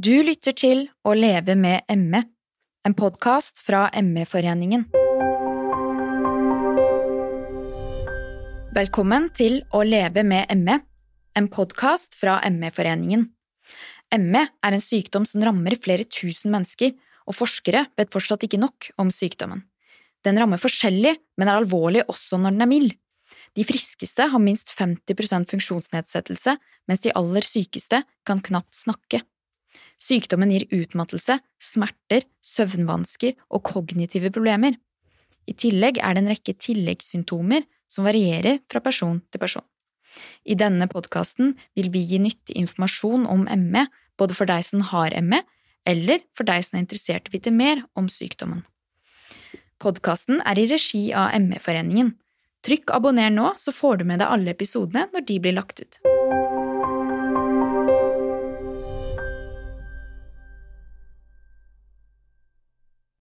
Du lytter til Å leve med ME, en podkast fra ME-foreningen. Velkommen til Å leve med ME, en podkast fra ME-foreningen. ME er en sykdom som rammer flere tusen mennesker, og forskere vet fortsatt ikke nok om sykdommen. Den rammer forskjellig, men er alvorlig også når den er mild. De friskeste har minst 50% funksjonsnedsettelse, mens de aller sykeste kan knapt snakke. Sykdommen gir utmattelse, smerter, søvnvansker og kognitive problemer. I tillegg er det en rekke tilleggssymptomer som varierer fra person til person. I denne podkasten vil vi gi nyttig informasjon om ME, både for deg som har ME, eller for deg som er interessert i å vite mer om sykdommen. Podkasten er i regi av ME-foreningen. Trykk abonner nå, så får du med deg alle episodene når de blir lagt ut.